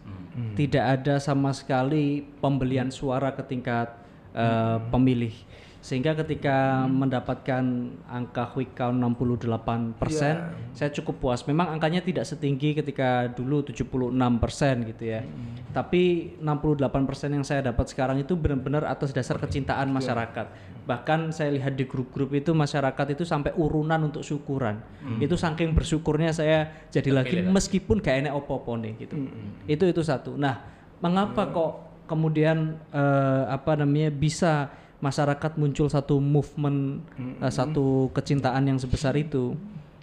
Tidak ada sama sekali pembelian suara ke tingkat eh, pemilih. Sehingga ketika mendapatkan angka quick count 68%, saya cukup puas. Memang angkanya tidak setinggi ketika dulu 76% gitu ya. Tapi 68% yang saya dapat sekarang itu benar-benar atas dasar kecintaan masyarakat. Bahkan saya lihat di grup-grup itu masyarakat itu sampai urunan untuk syukuran. Itu saking bersyukurnya saya jadi lagi meskipun gak enak opo-opo nih gitu. Itu itu satu. Nah, mengapa kok kemudian eh, apa namanya bisa masyarakat muncul satu movement eh, satu kecintaan yang sebesar itu.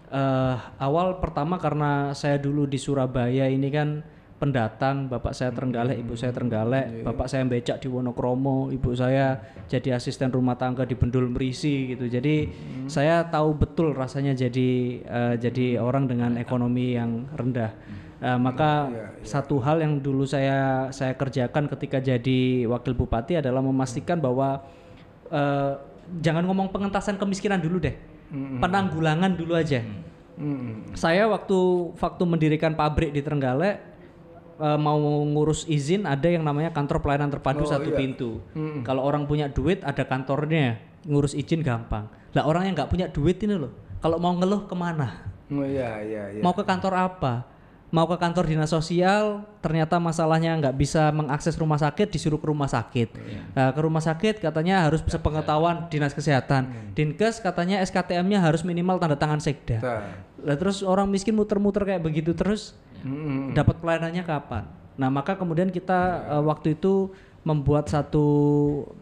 Eh, awal pertama karena saya dulu di Surabaya ini kan pendatang bapak saya Trenggalek ibu saya Trenggalek bapak saya becak di Wonokromo ibu saya jadi asisten rumah tangga di Bendul Merisi gitu. Jadi saya tahu betul rasanya jadi eh, jadi orang dengan ekonomi yang rendah. Eh, maka satu hal yang dulu saya saya kerjakan ketika jadi wakil bupati adalah memastikan bahwa eh, jangan ngomong pengentasan kemiskinan dulu deh, penanggulangan dulu aja. Saya waktu waktu mendirikan pabrik di Trenggalek eh, mau ngurus izin ada yang namanya kantor pelayanan terpadu satu pintu. Kalau orang punya duit ada kantornya, ngurus izin gampang. Lah orang yang nggak punya duit ini loh, kalau mau ngeluh ke mana? oh iya iya iya Mau ke kantor apa? Mau ke kantor dinas sosial, ternyata masalahnya nggak bisa mengakses rumah sakit, disuruh ke rumah sakit. Nah, ke rumah sakit katanya harus sepengetahuan dinas kesehatan. Dinkes katanya SKTM-nya harus minimal tanda tangan sekda. Nah, terus orang miskin muter-muter kayak begitu terus dapat pelayanannya kapan? Nah maka kemudian kita eh, waktu itu membuat satu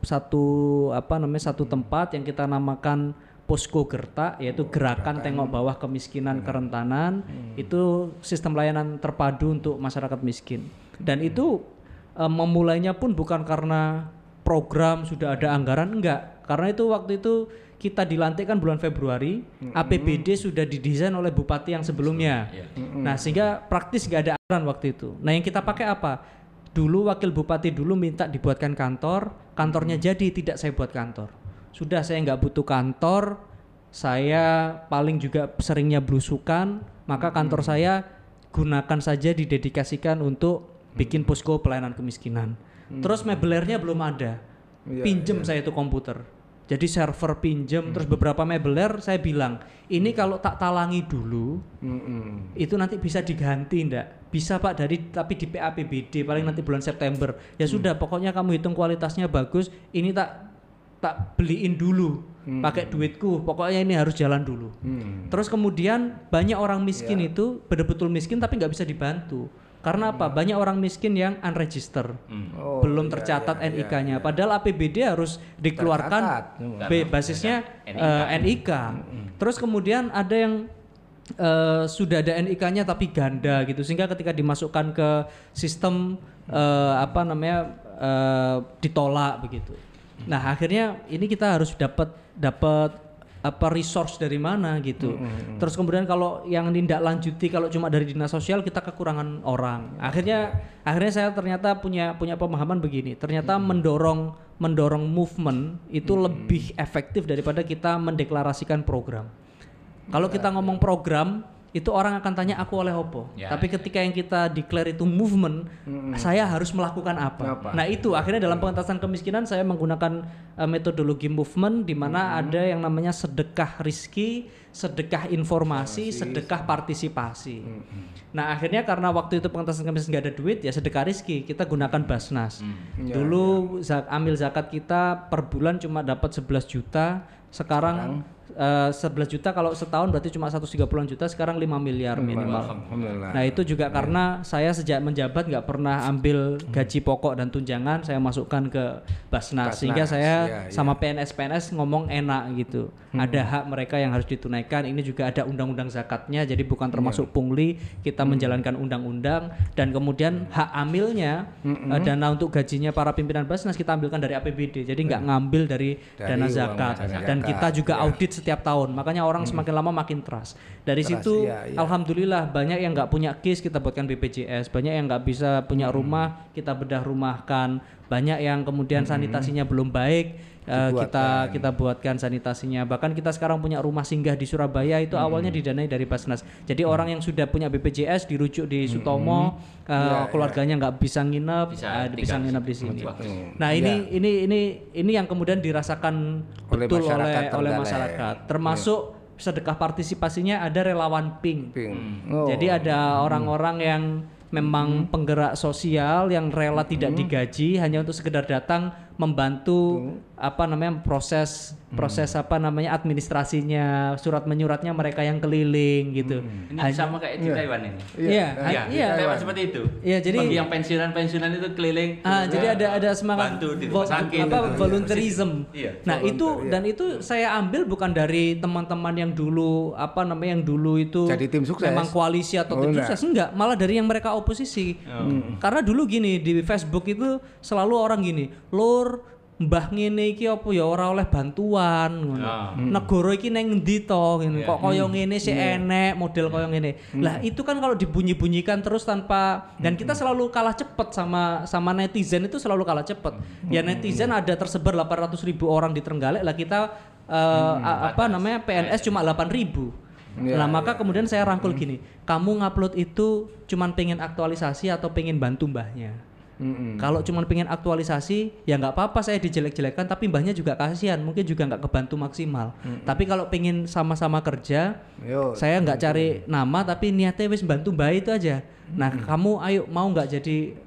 satu apa namanya satu tempat yang kita namakan posko gertak yaitu gerakan tengok bawah kemiskinan kerentanan itu sistem layanan terpadu untuk masyarakat miskin. Dan itu eh, memulainya pun bukan karena program sudah ada anggaran enggak. Karena itu waktu itu kita dilantik kan bulan Februari APBD sudah didesain oleh bupati yang sebelumnya. Nah sehingga praktis nggak ada anggaran waktu itu. Nah yang kita pakai apa? Dulu wakil bupati dulu minta dibuatkan kantor kantornya jadi tidak saya buat kantor sudah saya nggak butuh kantor saya paling juga seringnya belusukan maka kantor saya gunakan saja didedikasikan untuk bikin posko pelayanan kemiskinan. Terus mebelernya belum ada. Pinjem saya itu komputer. Jadi server pinjem terus beberapa mebeler saya bilang ini kalau tak talangi dulu Mm-mm. itu nanti bisa diganti ndak. Bisa pak dari tapi di PAPBD paling nanti bulan September. Ya sudah pokoknya kamu hitung kualitasnya bagus ini tak tak beliin dulu pakai duitku pokoknya ini harus jalan dulu. Hmm. terus kemudian banyak orang miskin itu betul-betul miskin tapi nggak bisa dibantu. Karena apa? Banyak orang miskin yang unregister Oh, belum iya, tercatat iya, NIK-nya padahal APBD harus dikeluarkan Tercatat. B- basisnya eh, NIK. Terus kemudian ada yang eh, sudah ada NIK-nya tapi ganda gitu. Sehingga ketika dimasukkan ke sistem eh, apa namanya eh, ditolak begitu. Nah, akhirnya ini kita harus dapat dapat apa resource dari mana gitu. Terus kemudian kalau yang tindak lanjuti kalau cuma dari dinas sosial kita kekurangan orang. Akhirnya akhirnya saya ternyata punya punya pemahaman begini. Ternyata mendorong mendorong movement itu lebih efektif daripada kita mendeklarasikan program. Kalau kita ngomong program itu orang akan tanya aku oleh opo. Ya, Tapi ketika yang kita declare itu movement, saya harus melakukan apa? Nah itu. Akhirnya dalam pengentasan kemiskinan saya menggunakan eh, metodologi movement di mana ada yang namanya sedekah rizki, sedekah informasi, sedekah partisipasi. Nah akhirnya karena waktu itu pengentasan kemiskinan nggak ada duit ya sedekah rizki kita gunakan basnas. Dulu zak- ambil zakat kita per bulan cuma dapat 11 juta, sekarang eh, 11 juta kalau setahun berarti cuma 130 juta sekarang 5 miliar minimal. Nah itu juga karena saya sejak menjabat nggak pernah ambil gaji pokok dan tunjangan saya masukkan ke Basnas, sehingga saya iya, iya. sama PNS PNS ngomong enak gitu. Ada hak mereka yang harus ditunaikan. Ini juga ada undang-undang zakatnya jadi bukan termasuk pungli kita menjalankan undang-undang dan kemudian hak amilnya eh, dana untuk gajinya para pimpinan Basnas kita ambilkan dari APBD. Jadi nggak ngambil dari, Dari dana zakat dan kita juga iya. audit setiap tahun. Makanya orang semakin lama makin trust. Dari Trust, situ iya, iya. Alhamdulillah banyak yang nggak punya kis kita buatkan BPJS, banyak yang nggak bisa punya Hmm. rumah kita bedah rumahkan, banyak yang kemudian sanitasinya belum baik eh, kita kita buatkan sanitasinya. Bahkan kita sekarang punya rumah singgah di Surabaya itu Hmm. awalnya didanai dari Basnas. Jadi orang yang sudah punya BPJS dirujuk di Sutomo, eh, Hmm. Iya, keluarganya nggak bisa nginep, Bisa tinggal bisa nginep di sini. Nah ini ini ini ini yang kemudian dirasakan Oleh betul oleh masyarakat oleh Trenggalek. masyarakat, termasuk sedekah partisipasinya ada relawan pink. Ping. Hmm. Jadi ada orang-orang yang memang penggerak sosial yang rela tidak digaji hanya untuk sekedar datang membantu apa namanya proses proses apa namanya administrasinya surat menyuratnya mereka yang keliling gitu. Ini sama kayak di Taiwan ini. Iya, Iya, iya. di Taiwan seperti itu. Iya, jadi- Bagi yang pensiunan-pensiunan itu keliling. Ah, ya, jadi ada ada semangat bantu di rumah sakit. apa gitu. volunteerism. Iya. Nah, itu dan itu saya ambil bukan dari teman-teman yang dulu apa namanya yang dulu itu Jadi tim sukses. memang koalisi atau Oh, tim enggak. sukses enggak, malah dari yang mereka oposisi. Karena dulu gini di Facebook itu selalu orang gini, "Lur, Mbah ngene iki apa ya? Ora oleh bantuan ngono. Ah. Negara iki neng endi to ngene. Kok kaya ngene sih enek model kaya ngene. Lah itu kan kalau dibunyi-bunyikan terus tanpa dan kita selalu kalah cepet sama sama netizen itu selalu kalah cepet. Ya netizen ada tersebar 800 ribu orang di Trenggalek lah kita eh, a- apa namanya PNS cuma 8 ribu. Nah maka kemudian saya rangkul gini, kamu ngupload itu cuman pengen aktualisasi atau pengen bantu mbahnya. Mm-mm. Kalau cuma pengen aktualisasi, ya nggak apa-apa saya dijelek-jelekan, tapi mbahnya juga kasihan, mungkin juga nggak kebantu maksimal. Tapi kalau pengen sama-sama kerja, Yo, saya nggak cari nama, tapi niatnya wis bantu mbah itu aja. Nah, kamu ayo mau nggak jadi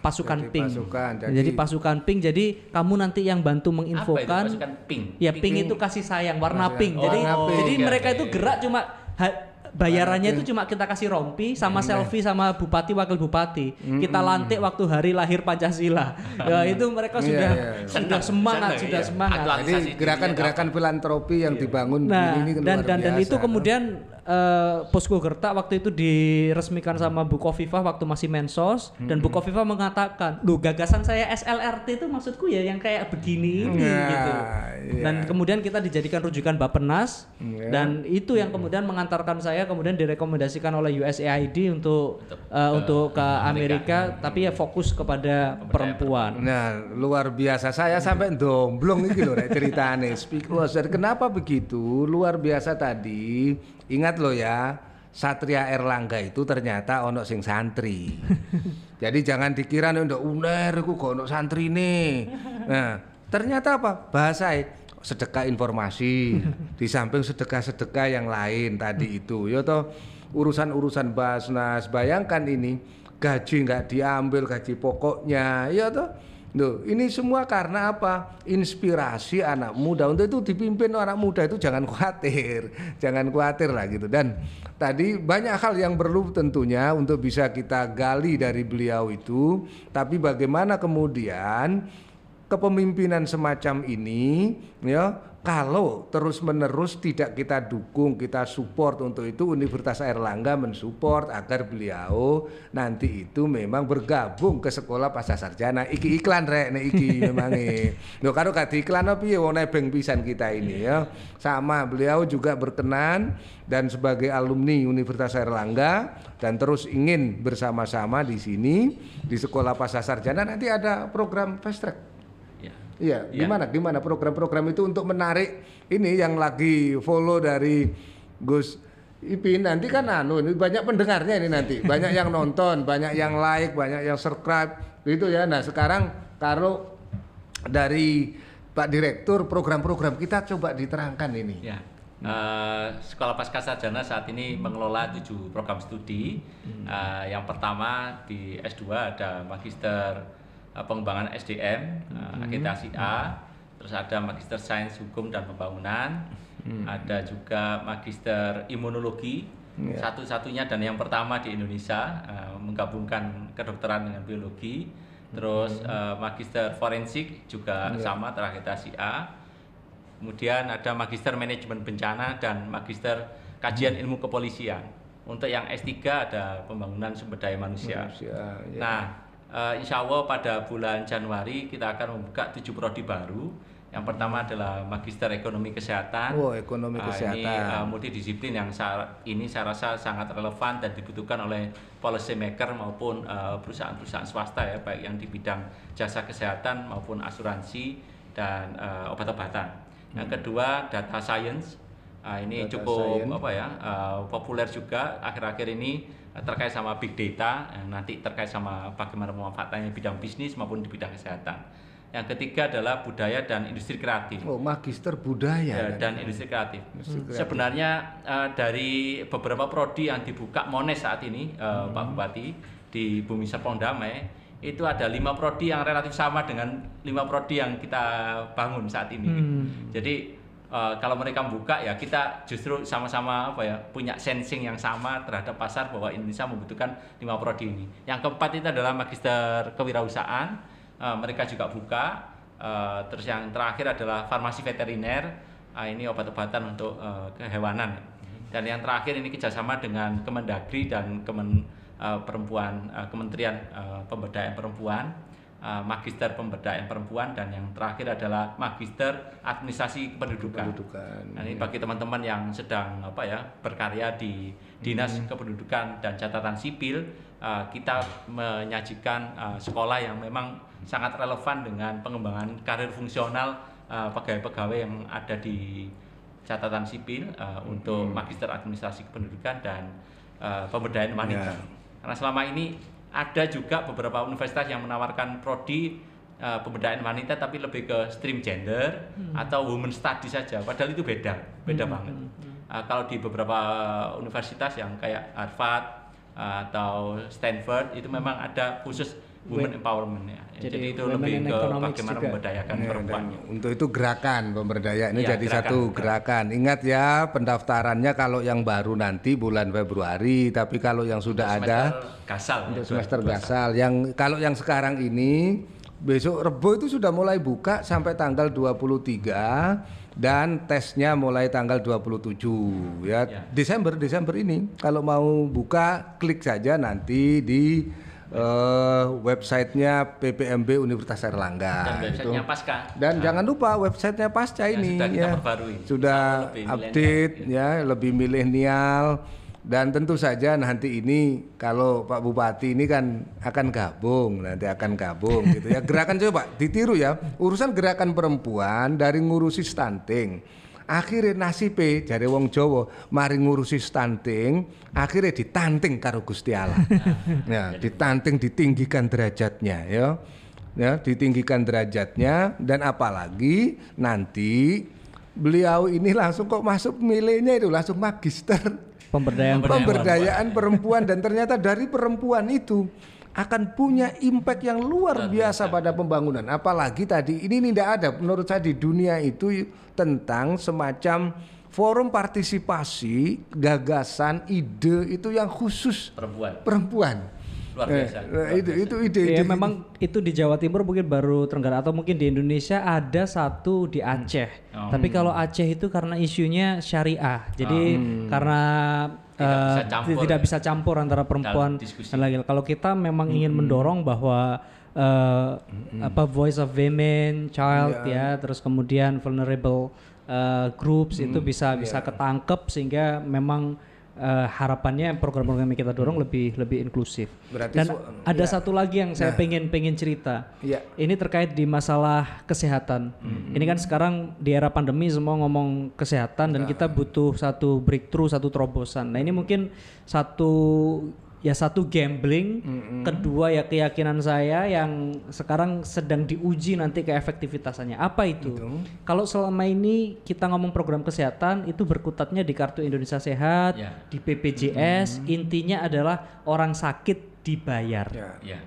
pasukan Jadi pink? pasukan, jadi, jadi- pasukan pink. Jadi kamu nanti yang bantu Apa itu menginfokan. pasukan pink? Ya pink, itu kasih sayang warna pink. Jadi Warna pink. jadi Oke, mereka oke. itu gerak cuma ha- bayarannya itu cuma kita kasih rompi sama selfie sama bupati wakil bupati. Kita lantik waktu hari lahir Pancasila. ya itu mereka Iya, sudah iya, iya. sudah semangat, Senang, sudah iya. semangat. Jadi gerakan-gerakan filantropi yang dibangun Nah, ini, ini dan luar dan dan itu kemudian eh, Posko Gerta waktu itu diresmikan sama Bukoviva waktu masih mensos dan Bukoviva mengatakan, "Loh, gagasan saya SLRT itu maksudku ya yang kayak begini ini Nah, gitu." iya. Dan kemudian kita dijadikan rujukan Bapenas Iya. dan itu yang kemudian mengantarkan saya kemudian direkomendasikan oleh USAID untuk eh, untuk ke Amerika tapi ya fokus kepada perempuan. Nah, luar biasa. Saya sampai domblong iki lho rek ceritane. Speak kenapa begitu? Luar biasa tadi. Ingat lo ya, Satria Erlangga itu ternyata ono sing santri. Jadi jangan dikira ndok uner iku kok ono santri nih. Nah, ternyata apa? Bahasa sedekah informasi di samping sedekah-sedekah yang lain tadi itu. Ya toh urusan-urusan Basnas. Bayangkan ini gaji nggak diambil gaji pokoknya ya toh Loh, ini semua karena apa? Inspirasi anak muda. Untuk itu dipimpin anak muda itu jangan khawatir, jangan khawatir lah gitu. Dan tadi banyak hal yang perlu tentunya untuk bisa kita gali dari beliau itu. Tapi bagaimana kemudian kepemimpinan semacam ini ya kalau terus-menerus tidak kita dukung, kita support untuk itu Universitas Airlangga mensupport agar beliau nanti itu memang bergabung ke sekolah pasca sarjana. Iki iklan rek nek iki memang Lho karo gak iklan piye wong nebeng pisan kita ini ya. Sama beliau juga berkenan dan sebagai alumni Universitas Airlangga dan terus ingin bersama-sama di sini di sekolah pasca sarjana nanti ada program fast track. Iya, Iya. gimana gimana program-program itu untuk menarik ini yang lagi follow dari Gus Ipin nanti kan anu ini banyak pendengarnya ini nanti, banyak yang nonton, banyak yang like, banyak yang subscribe gitu ya. Nah, sekarang kalau dari Pak Direktur program-program kita coba diterangkan ini. Ya. Eh, Sekolah Pasca Sarjana saat ini mengelola tujuh program studi. Eh, yang pertama di S2 ada Magister Pengembangan SDM, eh, Akreditasi A, terus ada Magister Sains Hukum dan Pembangunan, ada juga Magister Imunologi, satu-satunya dan yang pertama di Indonesia eh, menggabungkan kedokteran dengan biologi, terus eh, Magister Forensik juga sama terakreditasi A. Kemudian ada Magister Manajemen Bencana dan Magister Kajian Ilmu Kepolisian. Untuk yang S3 ada Pembangunan Sumber Daya Manusia. Manusia, ya. Nah, eh, insya Allah pada bulan Januari kita akan membuka tujuh prodi baru. Yang pertama adalah Magister Ekonomi Kesehatan. Oh, ekonomi Ah, Ini kesehatan. eh, multidisiplin yang sa- ini saya rasa sangat relevan dan dibutuhkan oleh policy maker maupun perusahaan-perusahaan swasta ya, baik yang di bidang jasa kesehatan maupun asuransi dan eh, obat-obatan. Yang kedua data science. Ah, ini Data cukup science. apa ya eh, populer juga akhir-akhir ini terkait sama big data, yang nanti terkait sama bagaimana pemanfaatannya di bidang bisnis maupun di bidang kesehatan. Yang ketiga adalah budaya dan industri kreatif Oh, magister budaya. ya, dan industri kreatif. Industri kreatif. Sebenarnya eh, dari beberapa prodi yang dibuka Mones saat ini, eh, Hmm. Pak Bupati di Bumi Serpong Damai, itu ada lima prodi yang relatif sama dengan lima prodi yang kita bangun saat ini. Jadi eh, kalau mereka buka ya kita justru sama-sama apa ya punya sensing yang sama terhadap pasar bahwa Indonesia membutuhkan lima prodi ini. Yang keempat itu adalah magister kewirausahaan. Eh, mereka juga buka. Eh, terus yang terakhir adalah farmasi veteriner. Ah, ini obat-obatan untuk eh, kehewanan. Dan yang terakhir ini kerjasama dengan Kemendagri dan Kemen eh, Perempuan eh, Kementerian eh, Pemberdayaan Perempuan, eh, Magister Pemberdayaan Perempuan dan yang terakhir adalah Magister Administrasi Kependudukan. Kependudukan, Nah, ini bagi teman-teman yang sedang apa ya berkarya di Dinas Kependudukan dan Catatan Sipil, eh, kita menyajikan eh, sekolah yang memang sangat relevan dengan pengembangan karir fungsional pegawai-pegawai yang ada di catatan sipil eh, untuk magister administrasi kependudukan dan eh, pemberdayaan wanita. Ya. Karena selama ini ada juga beberapa universitas yang menawarkan prodi eh, pemberdayaan wanita tapi lebih ke stream gender atau women study saja. Padahal itu beda, beda banget. Eh, kalau di beberapa universitas yang kayak Harvard eh, atau Stanford itu memang ada khusus women empowerment ya. Jadi Jadi, itu lebih ke bagaimana juga. memberdayakan Ya, perempuan. untuk itu gerakan pemberdayaan ini Iya, jadi gerakan, satu gerakan. Ingat ya pendaftarannya kalau yang baru nanti bulan Februari, tapi kalau yang sudah ada Semester gasal ya, untuk semester gasal. Yang kalau yang sekarang ini besok Rebo itu sudah mulai buka sampai tanggal 23 dan tesnya mulai tanggal 27 ya. Ya. Desember Desember ini kalau mau buka klik saja nanti di eh, websitenya PPMB Universitas Erlangga. Dan Itu. websitenya Pasca. Dan jangan lupa websitenya Pasca Ya, ini sudah ya perbarui. sudah Lebih update ya lebih milenial dan tentu saja nanti ini kalau Pak Bupati ini kan akan gabung nanti akan gabung gitu ya gerakan coba ditiru ya urusan gerakan perempuan dari ngurusi stunting akhirnya nasibe dari wong Jawa mari ngurusi stunting akhirnya ditanting karo Gusti Allah. Ya ditanting ditinggikan derajatnya ya. Ya ditinggikan derajatnya dan apalagi nanti beliau ini langsung kok masuk milenya itu langsung magister. Pemberdayaan pemberdayaan perempuan dan ternyata dari perempuan itu akan punya impact yang luar biasa pada pembangunan. Apalagi tadi ini tidak ada. Menurut saya di dunia itu tentang semacam forum partisipasi gagasan ide itu yang khusus perempuan. perempuan luar Eh, biasa. eh, luar itu biasa. itu ide Ya ide memang itu di Jawa Timur mungkin baru Tenggara atau mungkin di Indonesia ada satu di Aceh. Oh. Tapi kalau Aceh itu karena isunya syariah. Jadi karena Tidak eh, bisa campur tidak ya. bisa campur antara perempuan dan lagi. Kalau kita memang ingin mendorong bahwa eh, apa voice of women, child ya, terus kemudian vulnerable eh, groups itu bisa bisa ketangkep sehingga memang eh, harapannya program-program yang kita dorong lebih lebih inklusif. Berarti Dan su- ada satu lagi yang saya pengen pengen cerita. Iya. Ini terkait di masalah kesehatan. Ini kan sekarang di era pandemi semua ngomong kesehatan dan kita butuh satu breakthrough, satu terobosan. Nah ini mungkin satu ya satu gambling, kedua ya keyakinan saya yang sekarang sedang diuji nanti ke efektivitasannya. Apa itu? Kalau selama ini kita ngomong program kesehatan itu berkutatnya di Kartu Indonesia Sehat, Ya. di BPJS, intinya adalah orang sakit dibayar. Ya. ya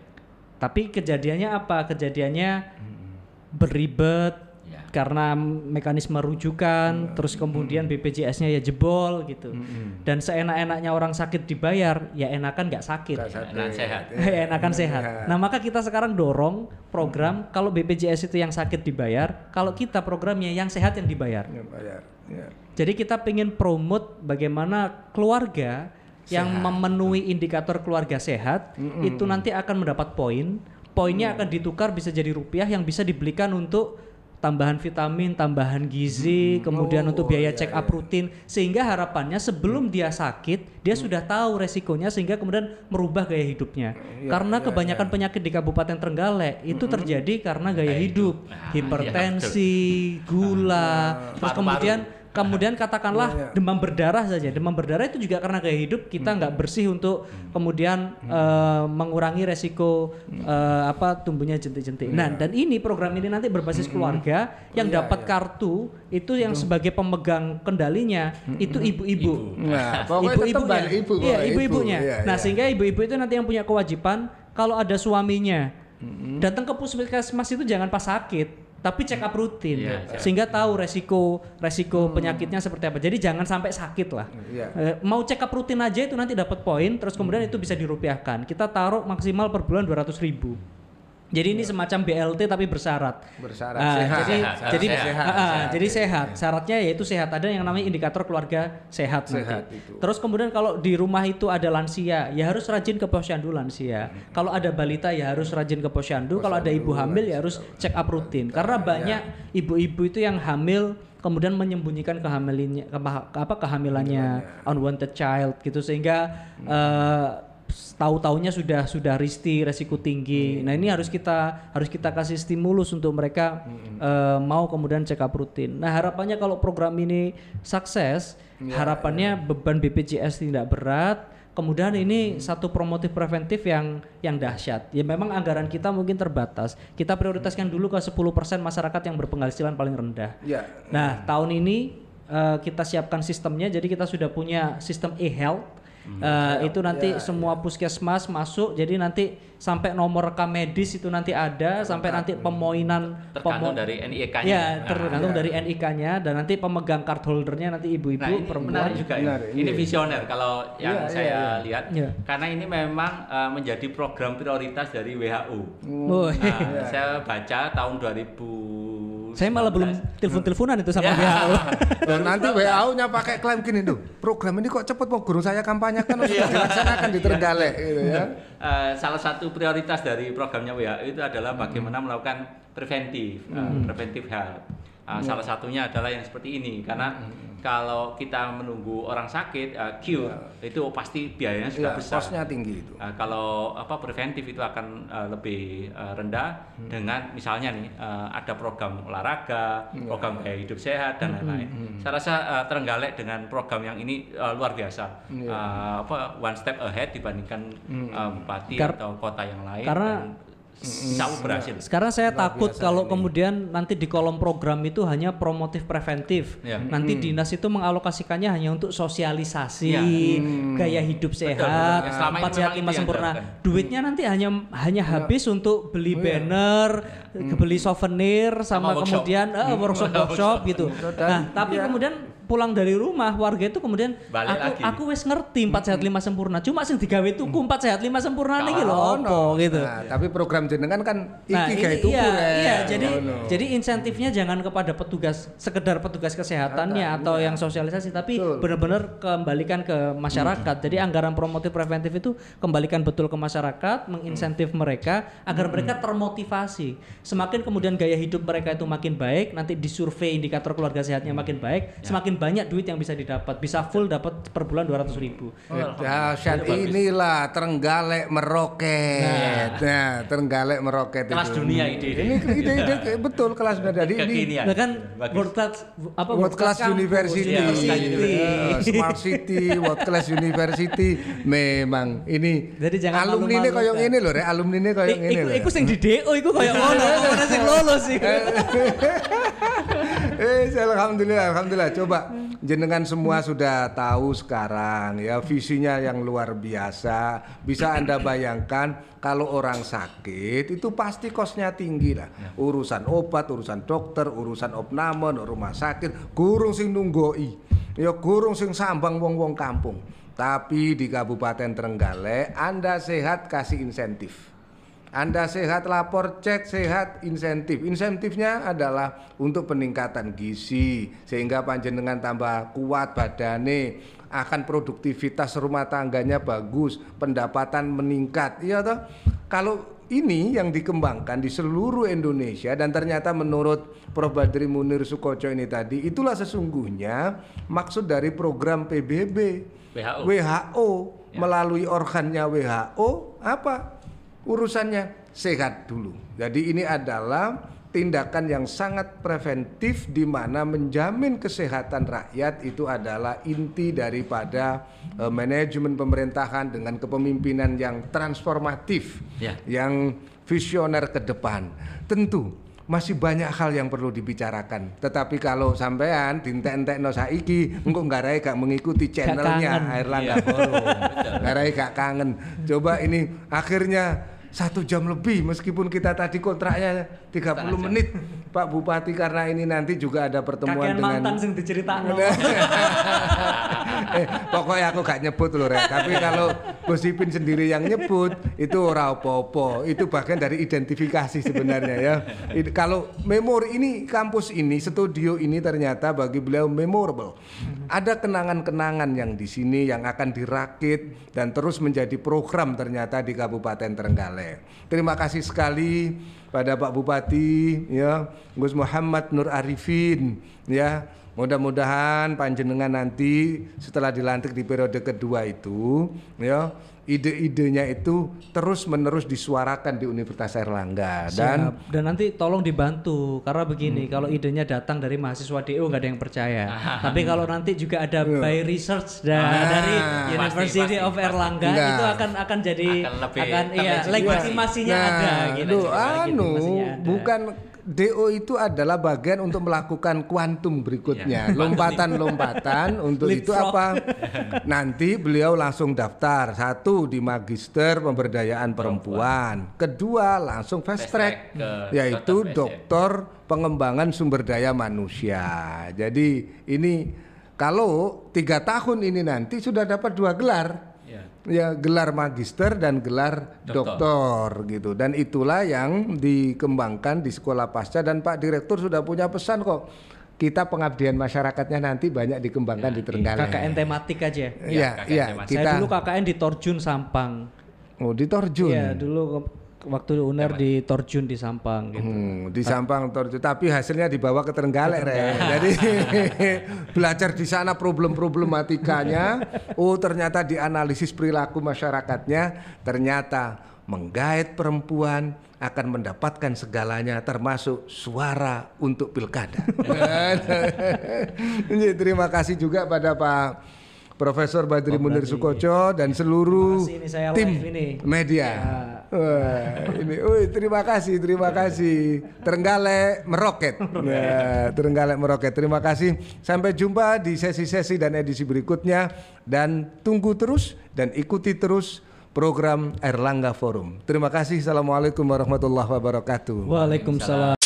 Tapi kejadiannya apa? Kejadiannya beribet ya karena mekanisme rujukan, terus kemudian BPJS-nya ya jebol gitu. Dan seenak-enaknya orang sakit dibayar, ya enakan nggak sakit. Nggak sakit. enak sehat enakan sehat. Nah maka kita sekarang dorong program kalau BPJS itu yang sakit dibayar, kalau kita programnya yang sehat yang dibayar. Ya, bayar. Ya. Jadi kita pengen promote bagaimana keluarga yang memenuhi indikator keluarga sehat itu nanti akan mendapat poin. Poinnya akan ditukar bisa jadi rupiah yang bisa dibelikan untuk tambahan vitamin, tambahan gizi, kemudian untuk biaya check up rutin sehingga harapannya sebelum dia sakit dia sudah tahu resikonya sehingga kemudian merubah gaya hidupnya. karena kebanyakan penyakit di Kabupaten Trenggalek itu terjadi karena gaya hidup, Nah, hipertensi, gula, terus Paru-paru. kemudian kemudian katakanlah demam berdarah saja. Demam berdarah itu juga karena gaya hidup kita nggak bersih untuk kemudian eh, mengurangi resiko eh, apa tumbuhnya jentik-jentik. Nah dan ini program ini nanti berbasis keluarga yang dapat kartu itu yang sebagai pemegang kendalinya itu ibu-ibu. Nah, pokoknya tetap ibu-ibunya. ibu. iya pokoknya ibu-ibunya. Iya, nah iya. sehingga ibu-ibu itu nanti yang punya kewajiban kalau ada suaminya datang ke puskesmas itu jangan pas sakit tapi check up rutin. Iya, check up. sehingga tahu resiko resiko penyakitnya seperti apa. Jadi jangan sampai sakit lah. Iya. Eh, mau check up rutin aja itu nanti dapat poin terus kemudian itu bisa dirupiahkan. Kita taruh maksimal per bulan 200 ribu jadi ini semacam BLT tapi bersyarat. Bersyarat, Ah, sehat. Jadi Sehat, jadi sehat, sehat, jadi ya, sehat. Syaratnya yaitu sehat. Ada yang namanya indikator keluarga sehat, Sehat nanti. itu. Terus kemudian kalau di rumah itu ada lansia, ya harus rajin ke posyandu lansia. Kalau ada balita ya harus rajin ke posyandu. Kalau ada ibu hamil ya harus check up rutin. Karena banyak ibu-ibu itu yang hamil kemudian menyembunyikan kehamilannya apa kehamilannya unwanted child gitu sehingga eh, tahu-taunya sudah sudah risti resiko tinggi. Nah ini harus kita harus kita kasih stimulus untuk mereka eh, mau kemudian check up rutin. Nah harapannya kalau program ini sukses, harapannya beban BPJS tidak berat. Kemudian ini satu promotif preventif yang yang dahsyat. Ya memang anggaran kita mungkin terbatas. Kita prioritaskan dulu ke 10% masyarakat yang berpenghasilan paling rendah. Ya. Nah, tahun ini eh, kita siapkan sistemnya, jadi kita sudah punya sistem e-health Eh, itu nanti semua puskesmas masuk jadi nanti sampai nomor rekam medis itu nanti ada sampai nanti pemoinan tergantung pemo- dari NIK-nya. ya Nah, tergantung dari NIK-nya dan nanti pemegang card holdernya nanti ibu-ibu Nah, ini perempuan menarik juga ya. Menarik, Ini iya. visioner kalau yang Iya, saya iya, iya. lihat Iya. karena ini memang uh, menjadi program prioritas dari WHO. Oh, Nah, saya baca tahun 2000 saya malah belum telepon-teleponan itu sama WHO Dan nanti WHO-nya pakai klaim gini tuh, program ini kok cepet mau guru saya kampanyekan harus Iya. dilaksanakan di Trenggalek gitu ya. Eh, salah satu prioritas dari programnya WHO itu adalah bagaimana melakukan preventif, eh, preventif health. Eh, Salah satunya adalah yang seperti ini. Karena kalau kita menunggu orang sakit, eh, cure itu pasti biayanya sudah Ya, besar. kosnya tinggi itu. Uh, kalau apa preventif itu akan uh, lebih uh, rendah dengan misalnya nih uh, ada program olahraga, program gaya hidup sehat dan lain-lain. Saya rasa uh, Trenggalek dengan program yang ini uh, luar biasa, Uh, apa one step ahead dibandingkan uh, bupati Kar- atau kota yang lain. karena- dan insya Allah berhasil. Sekarang saya takut kalau kemudian nanti di kolom program itu hanya promotif preventif. Ya. Nanti dinas itu mengalokasikannya hanya untuk sosialisasi, Ya. gaya hidup sehat. Ya, empat ini sehat lima sempurna. Duitnya nanti hanya hanya habis untuk beli banner, beli souvenir, sama, Sama workshop. kemudian eh, workshop workshop gitu. Nah, tapi ya. kemudian pulang dari rumah warga itu kemudian Balik aku lagi. aku wes ngerti empat sehat lima sempurna. Cuma sing digawe tuku empat sehat lima sempurna nih loh, Ono. gitu. Nah, tapi program jenengan kan Nah, iki ini gawe tuku iya, iya, jadi Ngono. jadi insentifnya jangan kepada petugas sekedar petugas kesehatannya atau yang sosialisasi tapi benar-benar kembalikan ke masyarakat. Jadi anggaran promotif preventif itu kembalikan betul ke masyarakat, menginsentif mereka agar mereka termotivasi. Semakin kemudian gaya hidup mereka itu makin baik, nanti disurvei indikator keluarga sehatnya makin baik, semakin banyak duit yang bisa didapat. Bisa full dapat per bulan 200 ribu. Dahsyat inilah Trenggalek meroket. Nah, Trenggalek meroket Kelas itu. dunia ide ini. Ini ide-ide betul kelas dunia. Jadi ini. Nah kan world class apa World Class Campus, University, Iya, Class University. Eh, Smart City, World Class University, memang ini. Jadi jangan alumni ini kayak ini loh, Rek. alumni ini kayak Eh, ini loh. iku sing di DO iku kayak ngono, mana sing lolos sih. Eh, alhamdulillah, alhamdulillah. Coba jenengan semua sudah tahu sekarang ya visinya yang luar biasa. Bisa anda bayangkan kalau orang sakit itu pasti kosnya tinggi lah. Urusan obat, urusan dokter, urusan opname, rumah sakit, gurung sing nunggoi. Ya gurung sing sambang wong-wong kampung. Tapi di Kabupaten Trenggalek Anda sehat kasih insentif. Anda sehat lapor cek sehat insentif. Insentifnya adalah untuk peningkatan gizi sehingga panjenengan tambah kuat badane, akan produktivitas rumah tangganya bagus, pendapatan meningkat. Iya toh? Kalau ini yang dikembangkan di seluruh Indonesia dan ternyata menurut Prof Badri Munir Sukoco ini tadi itulah sesungguhnya maksud dari program PBB WHO. WHO melalui organnya WHO apa urusannya sehat dulu. Jadi ini adalah tindakan yang sangat preventif di mana menjamin kesehatan rakyat itu adalah inti daripada eh, manajemen pemerintahan dengan kepemimpinan yang transformatif, Ya. yang visioner ke depan. Tentu masih banyak hal yang perlu dibicarakan. Tetapi kalau sampean dintek-entekno saiki engko nggarai gak mengikuti channelnya. Airlangga Forum. Nggarai gak kangen. Coba ini akhirnya satu jam lebih meskipun kita tadi kontraknya 30 menit Pak Bupati karena ini nanti juga ada pertemuan Kakean dengan mantan sing diceritakno. eh, pokoknya aku gak nyebut loh Rek. Tapi kalau Gus Ipin sendiri yang nyebut itu ora apa-apa. Itu bagian dari identifikasi sebenarnya ya. It- kalau memori ini kampus ini, studio ini ternyata bagi beliau memorable. Ada kenangan-kenangan yang di sini yang akan dirakit dan terus menjadi program ternyata di Kabupaten Trenggalek. Terima kasih sekali pada Pak Bupati ya, Gus Muhammad Nur Arifin ya. Mudah-mudahan panjenengan nanti setelah dilantik di periode kedua itu ya ide-idenya itu terus menerus disuarakan di Universitas Erlangga. Dan Siap. dan nanti tolong dibantu karena begini kalau idenya datang dari mahasiswa DU nggak ada yang percaya. Tapi kalau nanti juga ada by research da- dari University pasti, of Erlangga Enggak. itu akan akan jadi Akan lebih akan iya legitimasinya ada gitu anu ada. bukan DO itu adalah bagian untuk melakukan kuantum berikutnya, lompatan-lompatan untuk itu apa? Nanti beliau langsung daftar. Satu di magister pemberdayaan perempuan, kedua langsung fast Fast track, yaitu doktor pengembangan sumber daya manusia. Jadi ini kalau tiga tahun ini nanti sudah dapat dua gelar Ya. ya gelar magister dan gelar Doktor. doktor gitu dan itulah yang dikembangkan di sekolah pasca dan Pak Direktur sudah punya pesan kok kita pengabdian masyarakatnya nanti banyak dikembangkan di Trenggalek. KKN tematik aja Iya, iya, tematik. kita saya dulu KKN di Torjun Sampang oh di Torjun. Iya dulu waktu UNER di Torjun di Sampang gitu. Hmm, di Sampang Torjun, tapi hasilnya dibawa ke Trenggalek, Re. Jadi belajar di sana problem-problematikanya, oh ternyata dianalisis perilaku masyarakatnya, ternyata menggait perempuan akan mendapatkan segalanya termasuk suara untuk pilkada. Jadi, terima kasih juga pada Pak Profesor Badri Munir Sukoco dan seluruh tim ini. media. Wah, ini, wih, terima kasih, terima kasih. Terenggalek meroket. Nah, Terenggalek meroket. Terima kasih. Sampai jumpa di sesi-sesi dan edisi berikutnya dan tunggu terus dan ikuti terus program Erlangga Forum. Terima kasih. Assalamualaikum warahmatullahi wabarakatuh. Waalaikumsalam